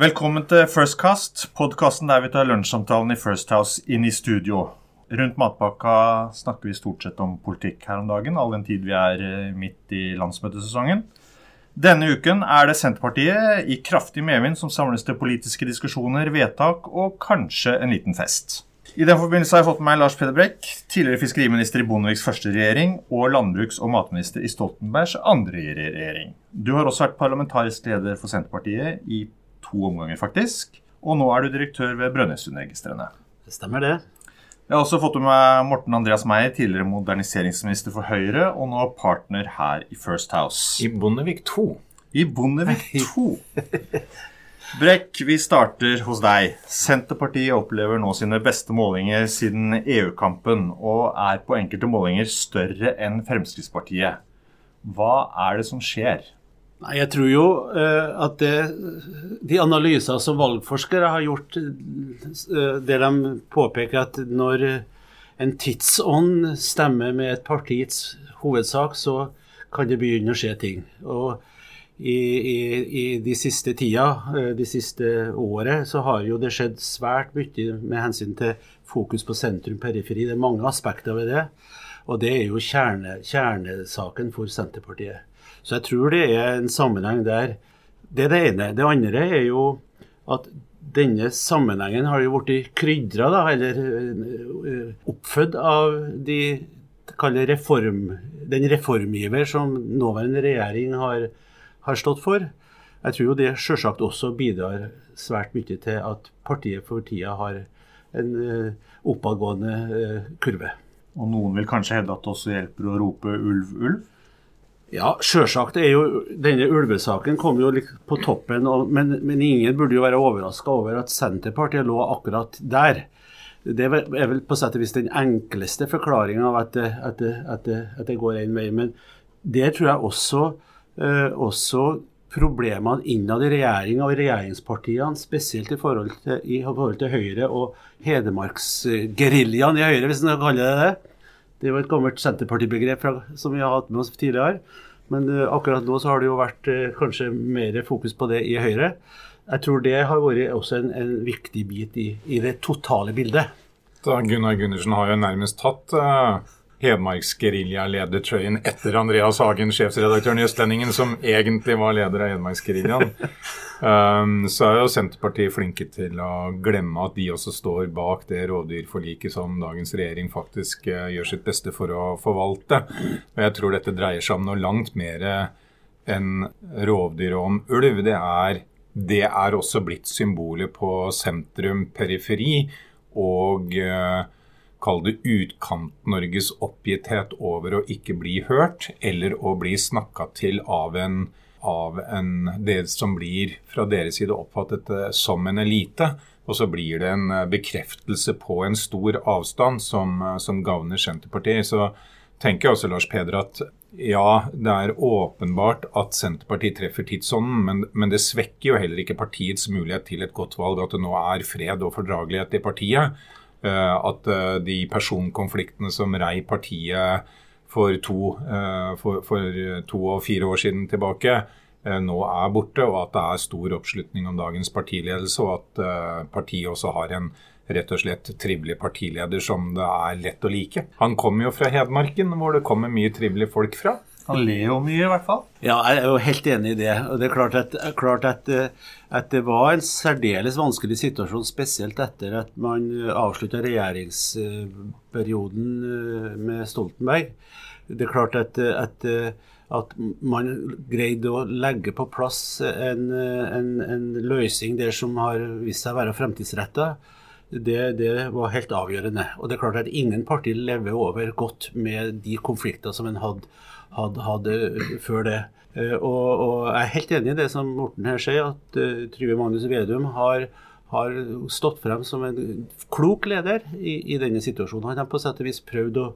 Velkommen til Firstcast, podkasten der vi tar lunsjsamtalen i First House inn i studio. Rundt matpakka snakker vi stort sett om politikk her om dagen, all den tid vi er eh, midt i landsmøtesesongen. Denne uken er det Senterpartiet i kraftig medvind som samles til politiske diskusjoner, vedtak og kanskje en liten fest. I den forbindelse har jeg fått med meg Lars Peder Brekk, tidligere fiskeriminister i Bondeviks første regjering og landbruks- og matminister i Stoltenbergs andre regjering. Du har også vært parlamentarisk leder for Senterpartiet i to omganger, faktisk. Og nå er du direktør ved Brønnøysundregistrene. Det stemmer, det. Jeg har også fått med meg Morten Andreas Meyer, tidligere moderniseringsminister for Høyre, og nå partner her i First House. I Bondevik 2. I Bondevik 2. Brekk, vi starter hos deg. Senterpartiet opplever nå sine beste målinger siden EU-kampen, og er på enkelte målinger større enn Fremskrittspartiet. Hva er det som skjer? Nei, Jeg tror jo uh, at det, de analyser som valgforskere har gjort, uh, der de påpeker at når en tidsånd stemmer med et partiets hovedsak, så kan det begynne å skje ting. Og i, i, i de siste tida, uh, de siste året, så har jo det skjedd svært mye med hensyn til fokus på sentrum-periferi. Det er mange aspekter ved det. Og det er jo kjerne, kjernesaken for Senterpartiet. Så jeg tror det er en sammenheng der. Det er det ene. Det andre er jo at denne sammenhengen har jo blitt krydra, eller oppfødd av de reform, den reformgiver som nåværende regjering har, har, stått for. Jeg tror jo det selvsagt også bidrar svært mye til at partiet for tida har en uh, oppadgående uh, kurve. Og noen vil kanskje hevde at det også hjelper å rope ulv, ulv? Ja, sjølsagt er jo denne ulvesaken kom jo litt på toppen, og, men, men, ingen burde jo være overraska over at Senterpartiet lå akkurat der. Det er vel på sett og vis den enkleste forklaringa av at det, at, det, at, det, at det, går en vei. Men der tror jeg også, eh, også problemene innad i regjeringa og regjeringspartiene, spesielt i forhold til, i forhold til Høyre og Hedmarksgeriljaen i Høyre, hvis en kan kalle det det det er jo et gammelt Senterparti-begrep som vi har hatt med oss tidligere. Men uh, akkurat nå så har det jo vært uh, kanskje mer fokus på det i Høyre. Jeg tror det har vært også en, en viktig bit i, i, det totale bildet. Da Gunnar Gundersen har jo nærmest tatt uh, Hedmarksgerilja-ledertrøyen etter Andreas Hagen, sjefsredaktøren i Østlendingen, som egentlig var leder av Hedmarksgeriljaen. Um, så er jo Senterpartiet flinke til å glemme at de også står bak det rovdyrforliket som dagens regjering faktisk uh, gjør sitt beste for å forvalte. Og jeg tror dette dreier seg om noe langt mer enn rovdyr og om ulv. Det er, det er også blitt symbolet på sentrum-periferi og uh, kall det Utkant-Norges oppgitthet over å ikke bli hørt, eller å bli snakka til av en av en, det som blir fra deres side oppfattet eh, som en elite. Og så blir det en eh, bekreftelse på en stor avstand som, eh, som gagner Senterpartiet. Så tenker jeg også Lars Peder, at ja, det er åpenbart at Senterpartiet treffer tidsånden, men, men, det svekker jo heller ikke partiets mulighet til et godt valg at det nå er fred og fordragelighet i partiet. At de personkonfliktene som rei partiet for to, eh, for, for to, og fire år siden tilbake, eh, nå er borte, og at det er stor oppslutning om dagens partiledelse, og at eh, partiet også har en rett og slett trivelig partileder som det er lett å like. Han kommer jo fra Hedmarken, hvor det kommer mye trivelige folk fra. Han ler jo mye, i hvert fall. Ja, jeg er jo helt enig i det. Og det er klart at, klart at, at det var en særdeles vanskelig situasjon, spesielt etter at man avslutta regjeringsperioden med Stoltenberg. Det er klart at, at, at man greide å legge på plass en, en, en løsning der som har vist seg å være fremtidsretta. Det, det, var helt avgjørende. Og det er klart at ingen parti lever over godt med de konflikter som en hadde, hadde, hadde før det. Og, og, jeg er helt enig i det som Morten her sier, at uh, Trygve Magnus Vedum har, har, stått frem som en klok leder i, i denne situasjonen. Han har på sett og vis prøvd å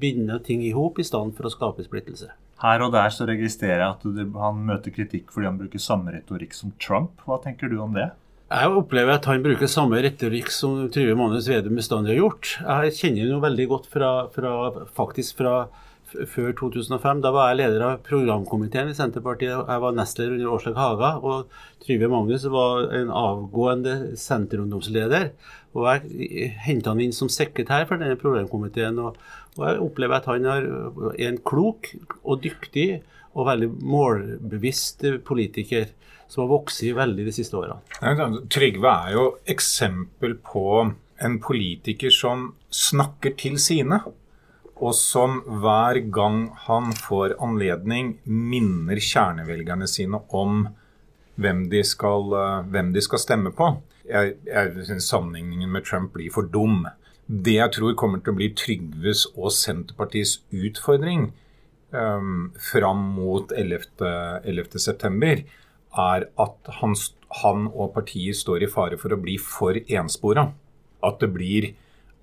binde ting i hop i stedet for å skape splittelse. Her og der så registrerer jeg at han møter kritikk fordi han bruker samme retorikk som Trump. Hva tenker du om det? Jeg opplever at han bruker samme retorikk som Trygve Magnus Vedum bestandig har gjort. Jeg kjenner ham veldig godt fra, fra, faktisk fra, før 2005. Da var jeg leder av programkomiteen i Senterpartiet. Jeg var nestleder under Åslaug Haga. Og Trygve Magnus var en avgående senterungdomsleder. Og jeg henta han inn som sekretær for denne programkomiteen. Og, og jeg opplever at han er en klok og dyktig og veldig målbevisst politiker som har vokst veldig de siste årene. Trygve er jo eksempel på en politiker som snakker til sine og som hver gang han får anledning, minner kjernevelgerne sine om hvem de skal, eh, hvem de skal stemme på. Jeg, jeg synes Sammenligningen med Trump blir for dum. Det jeg tror kommer til å bli Trygves og Senterpartiets utfordring um, fram mot 11.9, 11. er at han, han, og partiet står i fare for å bli for enspora. At det blir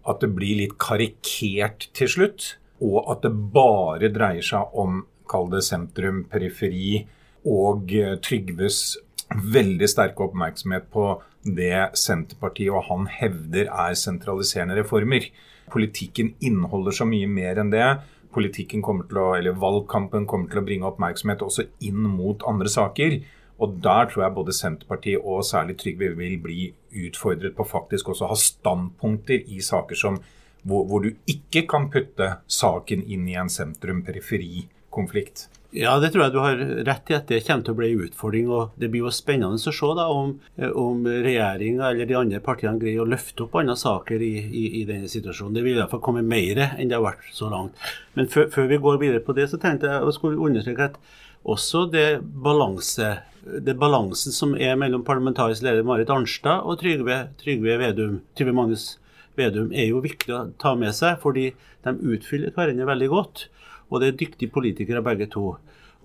at det blir litt karikert til slutt, og at det bare dreier seg om, kall det sentrum, periferi, og eh, Trygves veldig sterke oppmerksomhet på det Senterpartiet og han hevder er sentraliserende reformer. Politikken inneholder så mye mer enn det. Politikken kommer til å, eller Valgkampen kommer til å bringe oppmerksomhet også inn mot andre saker. Og Der tror jeg både Senterpartiet og særlig Trygve vil bli utfordret på faktisk også å ha standpunkter i saker som, hvor, hvor du ikke kan putte saken inn i en sentrum-periferi-konflikt. Ja, det tror jeg du har rett i at det kommer til å bli en utfordring. og Det blir jo spennende å se da om, om regjeringa eller de andre partiene greier å løfte opp andre saker i, i, i denne situasjonen. Det vil i hvert fall komme mer enn det har vært så langt. Men før, før vi går videre på det, så tenkte jeg å skulle understreke at også det balanse det balansen som er mellom parlamentarisk leder Marit Arnstad og Trygve, Trygve Vedum, Trygve Magnus Vedum, er jo viktig å ta med seg, fordi de utfyller hverandre veldig godt. Og det er dyktige politikere begge to.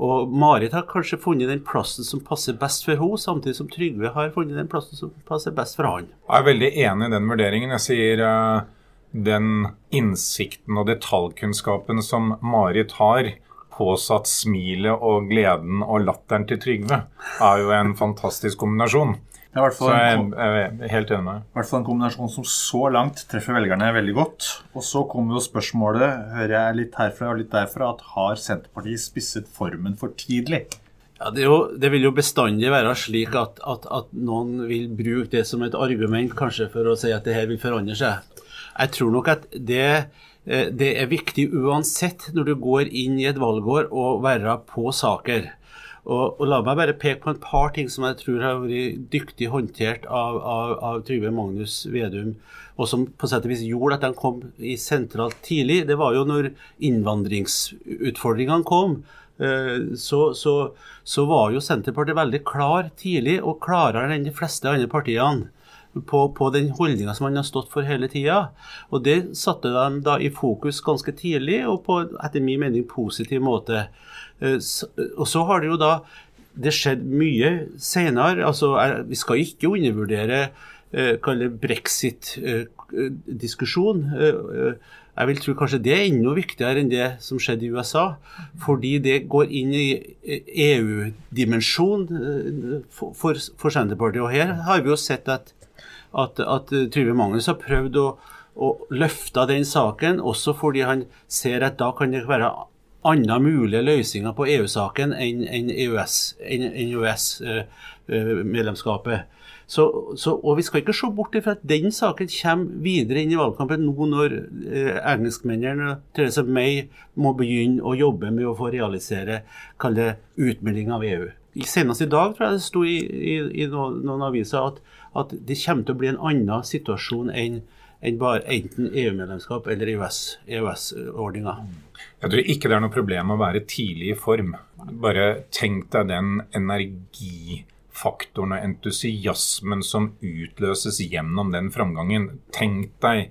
Og Marit har kanskje funnet den plassen som passer best for henne, samtidig som Trygve har funnet den plassen som passer best for han. Jeg er veldig enig i den vurderingen. Jeg sier uh, den innsikten og detaljkunnskapen som Marit har, påsatt smilet og gleden og latteren til Trygve, er jo en fantastisk kombinasjon. Det er så jeg, er helt enig med deg. I hvert fall en kombinasjon som så langt treffer velgerne veldig godt. Og så kommer jo spørsmålet, hører jeg litt herfra og litt derfra, at har Senterpartiet spisset formen for tidlig? Ja, det, jo, det, vil jo bestandig være slik at, at, at, noen vil bruke det som et argument kanskje for å si at det her vil forandre seg. Jeg tror nok at det det er viktig uansett når du går inn i et valgår å være på saker. Og, og, La meg bare peke på et par ting som jeg tror har vært dyktig håndtert av, av, av Trygve Magnus Vedum, og som på sett og vis gjorde at de kom i sentralt tidlig. Det var jo når innvandringsutfordringene kom. Eh, så, så, så var jo Senterpartiet veldig klar tidlig, og klarere enn de fleste andre partiene på, på den holdninga som han har stått for hele tida. Og det satte de da i fokus ganske tidlig, og på etter min mening positiv måte. Eh, og så har det jo da det skjedd mye senere. Altså, vi skal ikke undervurdere eh, brexit-diskusjon. Eh, jeg vil tro kanskje det er enda viktigere enn det som skjedde i USA. Fordi det går inn i EU-dimensjon for, for Senterpartiet. Og her har vi jo sett at at, at Trygve Magnus har prøvd å, å løfte den saken, også fordi han ser at da kan det være andre mulige løsninger på EU-saken enn, enn EØS-medlemskapet. EØS, eh, så, så, og Vi skal ikke se bort fra at den saken kommer videre inn i valgkampen nå når eh, engelskmennene Theresa May må begynne å jobbe med å få realisere utmelding av EU. Senest i dag tror jeg det sto i, i, i noen, aviser at at det kommer til å bli en annen situasjon enn enn bare enten EU-medlemskap eller EØS-ordninga. Jeg tror ikke det er noe problem å være tidlig i form. Bare tenk deg den energifaktoren og entusiasmen som utløses gjennom den framgangen. Tenk deg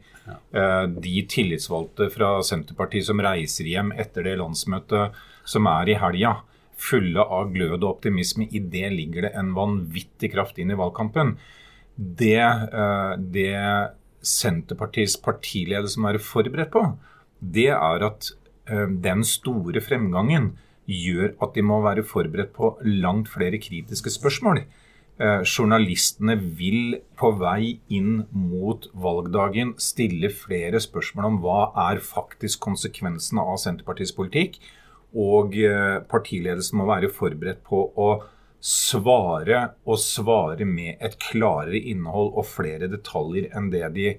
uh, de tillitsvalgte fra Senterpartiet som reiser hjem etter det landsmøtet som er i helga fulle av glød og optimisme. I det ligger det en vanvittig kraft inn i valgkampen det, eh, det Senterpartiets partiledelse må være forberedt på, det er at eh, den store fremgangen gjør at de må være forberedt på langt flere kritiske spørsmål. Eh, journalistene vil på vei inn mot valgdagen stille flere spørsmål om hva er faktisk konsekvensene av Senterpartiets politikk. Og eh, partiledelsen må være forberedt på å svare og svare med et klarere innhold og flere detaljer enn det, de,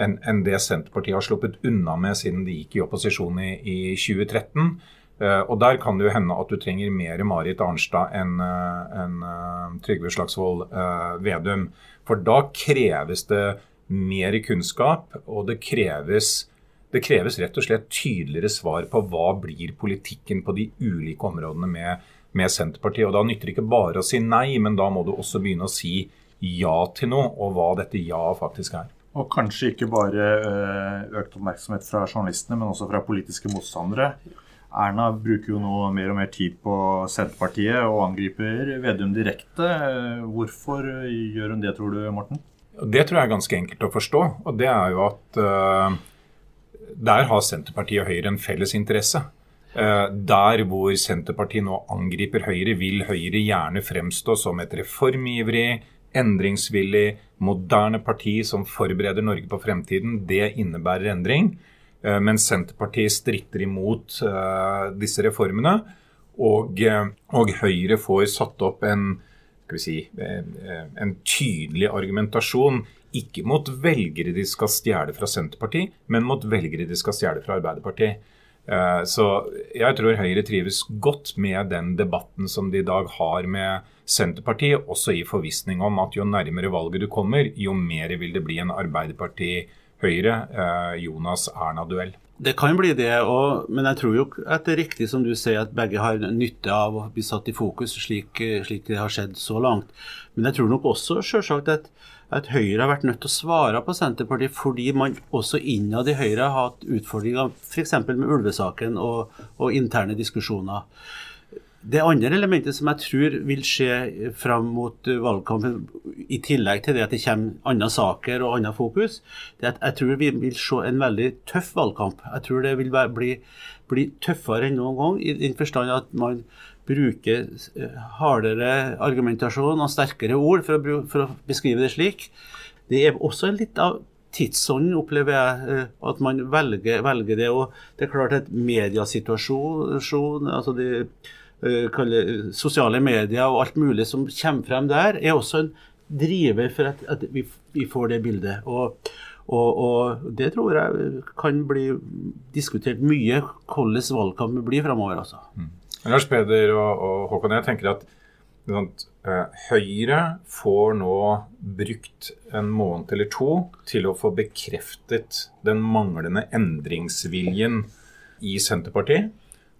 enn, enn det Senterpartiet har sluppet unna med siden de gikk i opposisjon i, i 2013. Uh, og Der kan det jo hende at du trenger mer Marit Arnstad enn eh, en, uh, Trygve Slagsvold uh, Vedum. For da kreves det mer kunnskap, og det kreves, det kreves rett og slett tydeligere svar på hva blir politikken på de ulike områdene med, med Senterpartiet. Og Da nytter det ikke bare å si nei, men da må du også begynne å si ja til noe, og hva dette ja faktisk er. Og kanskje ikke bare økt oppmerksomhet fra journalistene, men også fra politiske motstandere. Erna bruker jo nå mer og mer tid på Senterpartiet og angriper Vedum direkte. Hvorfor gjør hun det, tror du, Morten? Det tror jeg er ganske enkelt å forstå. Og det er jo at uh, der har Senterpartiet og Høyre en felles interesse. Uh, der hvor Senterpartiet nå angriper Høyre, vil Høyre gjerne fremstå som et reformivrig, endringsvillig, moderne parti som forbereder Norge på fremtiden. Det innebærer endring. Eh, mens Senterpartiet stritter imot uh, disse reformene. Og, og, Høyre får satt opp en, si, en tydelig argumentasjon. Ikke mot velgere de skal stjele fra Senterpartiet, men mot velgere de skal stjele fra Arbeiderpartiet. Uh, så jeg tror Høyre trives godt med den debatten som de i dag har med Senterpartiet, også i forvissning om at jo nærmere valget du kommer, jo mer vil det bli en Arbeiderparti- Høyre, eh. Det kan bli det, og, men jeg tror jo at det er riktig som du sier, at begge har nytte av å bli satt i fokus, slik, slik det har skjedd så langt. Men jeg tror nok også selvsagt at, at Høyre har vært nødt til å svare på Senterpartiet fordi man også innad i Høyre har hatt utfordringer f.eks. med ulvesaken og, og interne diskusjoner. Det andre elementet som jeg tror vil skje fram mot valgkampen, i tillegg til det at det kommer andre saker og annet fokus, det er at jeg tror vi vil se en veldig tøff valgkamp. Jeg tror det vil bli, bli tøffere enn noen gang, i den forstand at man bruker eh, hardere argumentasjon og sterkere ord, for å, for å beskrive det slik. Det er også litt av tidsånden, opplever jeg, eh, at man velger, velger, det. Og det er klart at mediasituasjon, altså de kaller, sosiale medier og alt mulig som kommer frem der, er også en driver for at, at vi, vi, får det bildet. Og, og, og, det tror jeg kan bli diskutert mye, hvordan valgkampen blir framover. Altså. Mm. Lars Peder og, og, Håkon, jeg tenker at sånn, Høyre får nå brukt en måned eller to til å få bekreftet den manglende endringsviljen i Senterpartiet.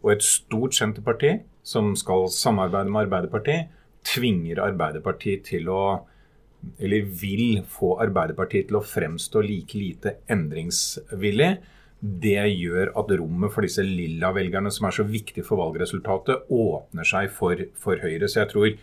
Og et stort Senterparti som skal samarbeide med Arbeiderpartiet, tvinger Arbeiderpartiet til å eller vil få Arbeiderpartiet til å fremstå like lite endringsvillig. Det gjør at rommet for disse lilla velgerne, som er så viktig for valgresultatet, åpner seg for, for Høyre. Så jeg tror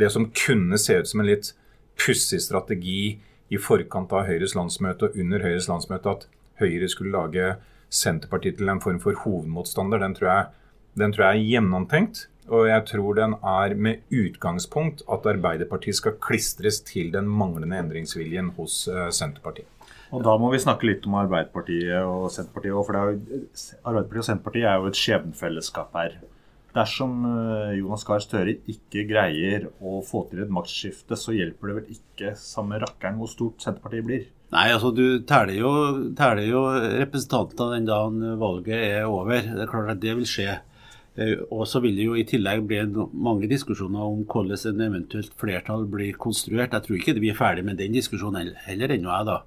det som kunne se ut som en litt pussig strategi i forkant av Høyres landsmøte og under Høyres landsmøte, at Høyre skulle lage Senterpartiet til en form for hovedmotstander, den tror jeg den tror jeg er gjennomtenkt. Og jeg tror den er med utgangspunkt at Arbeiderpartiet skal klistres til den manglende endringsviljen hos uh, Senterpartiet. Og Da må vi snakke litt om Arbeiderpartiet og Senterpartiet. For jo, Arbeiderpartiet og Senterpartiet er jo et skjebnefellesskap her. Dersom eh, Jonas Gahr Støre ikke greier å få til et maktskifte, så hjelper det vel ikke samme rakkeren hvor stort Senterpartiet blir? Nei, altså du teller jo, jo representanter den dagen valget er over. Det er klart at det vil skje. Eh, og så vil det jo i tillegg bli mange diskusjoner om hvordan en eventuelt flertall blir konstruert. Jeg tror ikke vi er ferdig med den diskusjonen heller ennå, jeg da.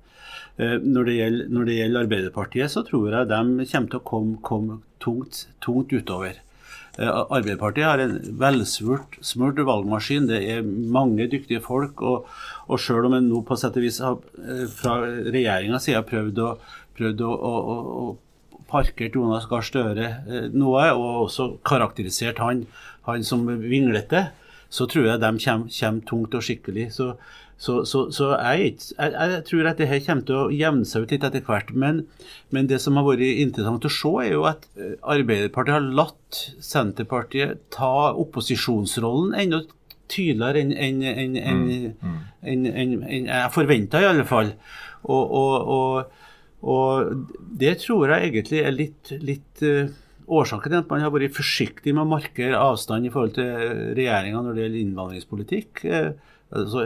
Eh, når det, gjelder, når det, gjelder, Arbeiderpartiet, så tror jeg de kommer til å komme, komme tungt, tungt, utover. Eh, Arbeiderpartiet har en velsmurt smurt valgmaskin. Det er mange dyktige folk. Og, og selv om en nå på sett og vis har fra regjeringas side prøvd å, prøvd å, å, å parkert Jonas Gahr Støre eh, noe, og også karakterisert han, han som vinglete, så tror jeg de kommer, kommer tungt og skikkelig. Så, så, så, så jeg, jeg, jeg, tror at det her kommer til å jevne seg ut litt etter hvert. Men, men, det som har vært interessant å se, er jo at eh, Arbeiderpartiet har latt Senterpartiet ta opposisjonsrollen enda tydeligere enn en, en, en, en, jeg forventa, i alle fall. Og, og, og, og, det tror jeg egentlig er litt, litt uh, årsaken til at man har vært forsiktig med å markere avstand i forhold til regjeringa når det gjelder innvandringspolitikk. Uh, altså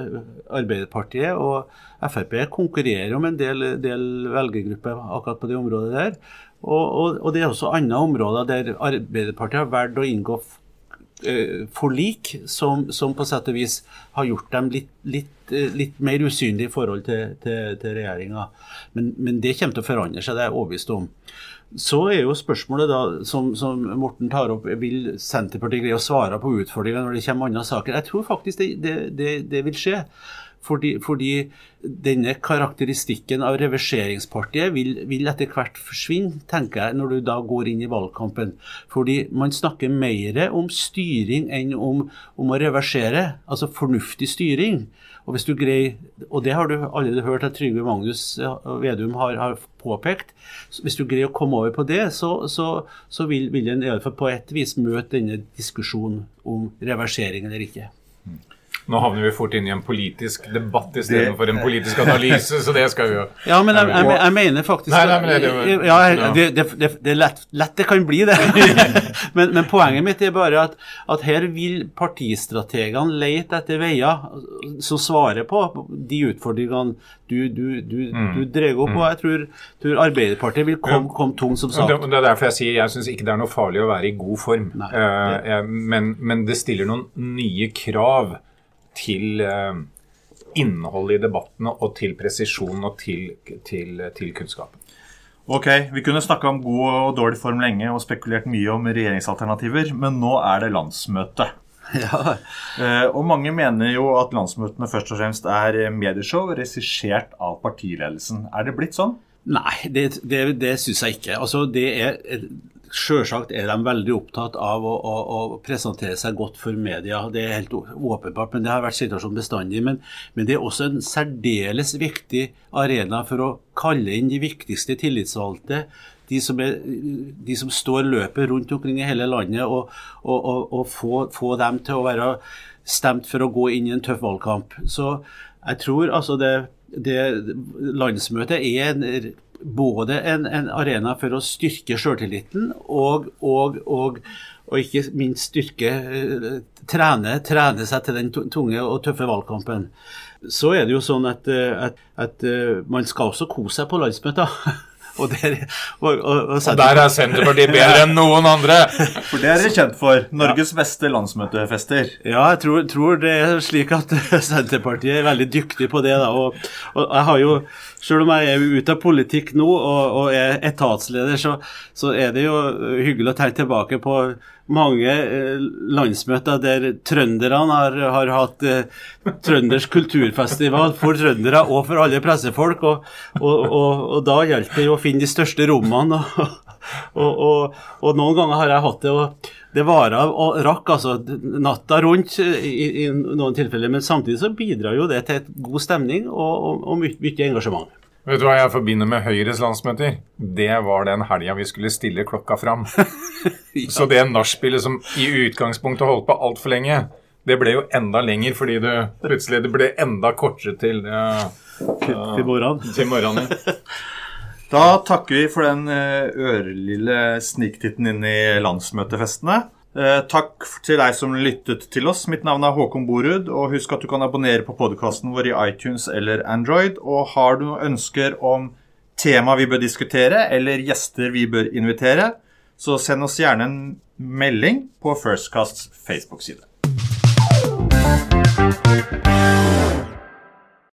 Arbeiderpartiet og Frp konkurrerer om en del, del velgergrupper akkurat på det området der. Og, og, og, det er også andre områder der Arbeiderpartiet har valgt å inngå uh, forlik som, som, på sett og vis har gjort dem litt, litt, litt mer usynlige i forhold til, til, til regjeringa. Men, men, det kommer til å forandre seg, det er jeg overbevist om. Så er jo spørsmålet da, som, som, Morten tar opp, vil Senterpartiet greie å svare på utfordringer når det kommer andre saker? Jeg tror faktisk det, det, det, det vil skje. Fordi, fordi, denne karakteristikken av reverseringspartiet vil, vil, etter hvert forsvinne, tenker jeg, når du da går inn i valgkampen. Fordi man snakker mer om styring enn om, om å reversere, altså fornuftig styring. Og hvis du greier, og det har du allerede hørt at Trygve Magnus Vedum har, har påpekt. Hvis du greier å komme over på det, så, så, så vil, vil en i alle fall på et vis møte denne diskusjonen om reversering eller ikke. Nå havner vi fort inn i en politisk debatt istedenfor en politisk analyse, så det skal vi jo Ja, men jeg, jeg, jeg mener faktisk Nei, nei, men det, det, ja, det, det, det er lett, lett, det kan bli, det. men, men, poenget mitt er bare at, at her vil partistrategene lete etter veier som svarer på de utfordringene du, du, du, mm. du drar opp. Og jeg tror, tror Arbeiderpartiet vil komme kom tungt, som sagt. Det, er derfor jeg sier jeg syns ikke det er noe farlig å være i god form. Nei, uh, men, men det stiller noen nye krav til uh, innholdet i debattene og til presisjon og til, til, til kunnskapen. Ok, Vi kunne snakka om god og dårlig form lenge og spekulert mye om regjeringsalternativer, men nå er det landsmøte. Ja. Eh, og mange mener jo at landsmøtene først og fremst er medieshow regissert av partiledelsen. Er det blitt sånn? Nei, det, det, det syns jeg ikke. Altså, det er Selvsagt er de veldig opptatt av å, å, å, presentere seg godt for media. Det er helt åpenbart, men det har vært situasjonen bestandig. Men, men, det er også en særdeles viktig arena for å kalle inn de viktigste tillitsvalgte. De som, er, de som står løpet rundt omkring i hele landet, og, og, og få, få, dem til å være stemt for å gå inn i en tøff valgkamp. Så jeg tror altså det, det landsmøtet er en både en, en, arena for å styrke sjøltilliten og, og, og, og, ikke minst styrke trene, trene, seg til den tunge og tøffe valgkampen. Så er det jo sånn at, at, at man skal også kose seg på landsmøter. Og, der, og, og, og, og, der er Senterpartiet bedre enn noen andre! For det er dere kjent for. Norges beste landsmøtefester. Ja, jeg tror, tror, det er slik at Senterpartiet er veldig dyktig på det. Da. Og, jeg har jo, selv om jeg er ute av politikk nå og, er etatsleder, så, så er det jo hyggelig å tenke tilbake på mange eh, landsmøter der trønderne har, har hatt eh, trøndersk kulturfestival for trøndere og for alle pressefolk. Og, og, og, og da gjaldt det å finne de største rommene. Og, noen ganger har jeg hatt det og det vara og rakk altså natta rundt i, i, noen tilfeller. Men samtidig så bidrar jo det til et god stemning og, og mye, mye engasjement. Vet du hva jeg forbinder med Høyres landsmøter? Det var den helga vi skulle stille klokka fram. ja. Så det nachspielet som i utgangspunktet holdt på altfor lenge, det ble jo enda lenger fordi du plutselig det ble enda kortere til ja, til morgenen. Til morgenen. Da takker vi for den ørlille ørelille sniktitten inn i landsmøtefestene. Eh, takk til deg som lyttet til oss. Mitt navn er Håkon Borud. Og husk at du kan abonnere på podkasten vår i iTunes eller Android. Og har du noen ønsker om tema vi bør diskutere, eller gjester vi bør invitere, så send oss gjerne en melding på Firstcasts Facebook-side.